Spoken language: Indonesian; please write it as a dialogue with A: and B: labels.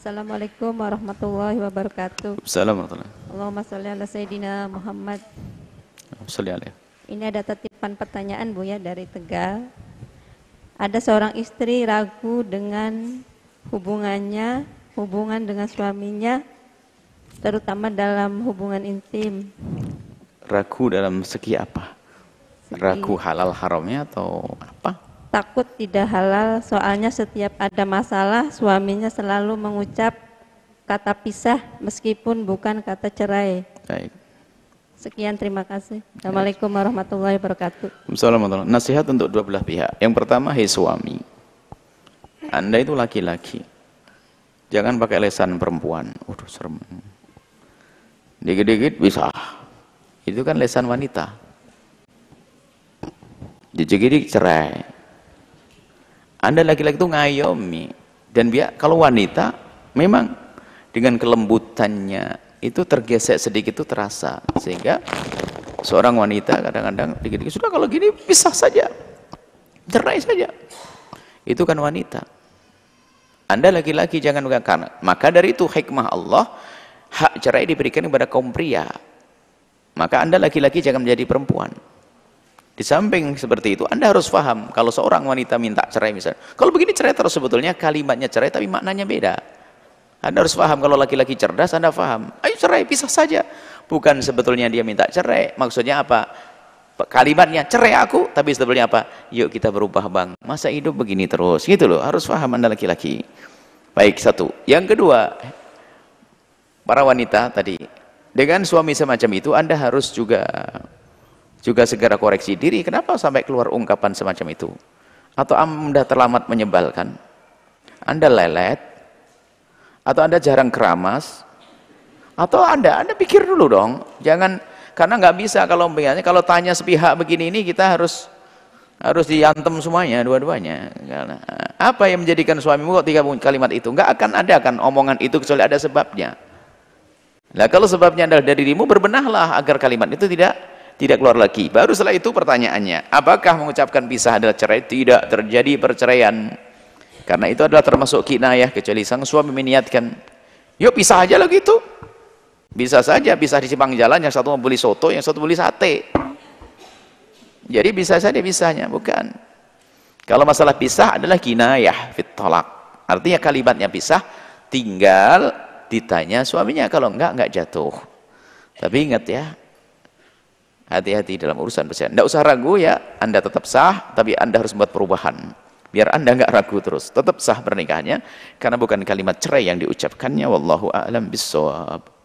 A: Assalamualaikum warahmatullahi wabarakatuh.
B: Assalamualaikum.
A: Allahumma sholli ala Sayyidina Muhammad.
B: Salli alaihi.
A: Ini ada titipan pertanyaan Bu ya dari Tegal. Ada seorang istri ragu dengan hubungannya, hubungan dengan suaminya, terutama dalam hubungan intim.
B: Ragu dalam segi apa? Ragu halal haramnya atau apa?
A: Takut tidak halal, soalnya setiap ada masalah suaminya selalu mengucap kata pisah meskipun bukan kata cerai.
B: Baik.
A: Sekian terima kasih. Assalamualaikum warahmatullahi wabarakatuh.
B: Assalamualaikum. Nasihat untuk dua belah pihak. Yang pertama, hei suami. Anda itu laki-laki. Jangan pakai lesan perempuan. Waduh, serem. Dikit-dikit bisa. Itu kan lesan wanita. Dikit-dikit cerai. Anda laki-laki itu ngayomi. Dan biar kalau wanita memang dengan kelembutannya itu tergesek sedikit itu terasa. Sehingga seorang wanita kadang-kadang dikit-dikit sudah kalau gini pisah saja. Cerai saja. Itu kan wanita. Anda laki-laki jangan karena maka dari itu hikmah Allah hak cerai diberikan kepada kaum pria. Maka Anda laki-laki jangan menjadi perempuan. Di samping seperti itu, Anda harus paham kalau seorang wanita minta cerai misalnya. Kalau begini cerai terus sebetulnya kalimatnya cerai tapi maknanya beda. Anda harus paham kalau laki-laki cerdas Anda paham. Ayo cerai, pisah saja. Bukan sebetulnya dia minta cerai. Maksudnya apa? Kalimatnya cerai aku, tapi sebetulnya apa? Yuk kita berubah bang. Masa hidup begini terus? Gitu loh. Harus paham Anda laki-laki. Baik, satu. Yang kedua, para wanita tadi. Dengan suami semacam itu Anda harus juga juga segera koreksi diri kenapa sampai keluar ungkapan semacam itu? Atau anda terlambat menyebalkan? Anda lelet? Atau anda jarang keramas? Atau anda anda pikir dulu dong jangan karena nggak bisa kalau biasanya kalau tanya sepihak begini ini kita harus harus diantem semuanya dua-duanya. Apa yang menjadikan suamimu kok tiga kalimat itu? Nggak akan ada kan omongan itu kecuali ada sebabnya. Nah kalau sebabnya adalah dari dirimu berbenahlah agar kalimat itu tidak tidak keluar lagi. Baru setelah itu pertanyaannya, apakah mengucapkan pisah adalah cerai? Tidak terjadi perceraian. Karena itu adalah termasuk kinayah kecuali sang suami meniatkan, yuk pisah aja lah gitu. Bisa saja, bisa di simpang jalan, yang satu mau beli soto, yang satu beli sate. Jadi bisa saja pisahnya, bukan. Kalau masalah pisah adalah kinayah fit tolak. Artinya kalimatnya pisah, tinggal ditanya suaminya. Kalau enggak, enggak jatuh. Tapi ingat ya, hati-hati dalam urusan perceraian. Tidak usah ragu ya, Anda tetap sah, tapi Anda harus membuat perubahan. Biar Anda nggak ragu terus, tetap sah pernikahannya, karena bukan kalimat cerai yang diucapkannya. Wallahu a'lam bishawab.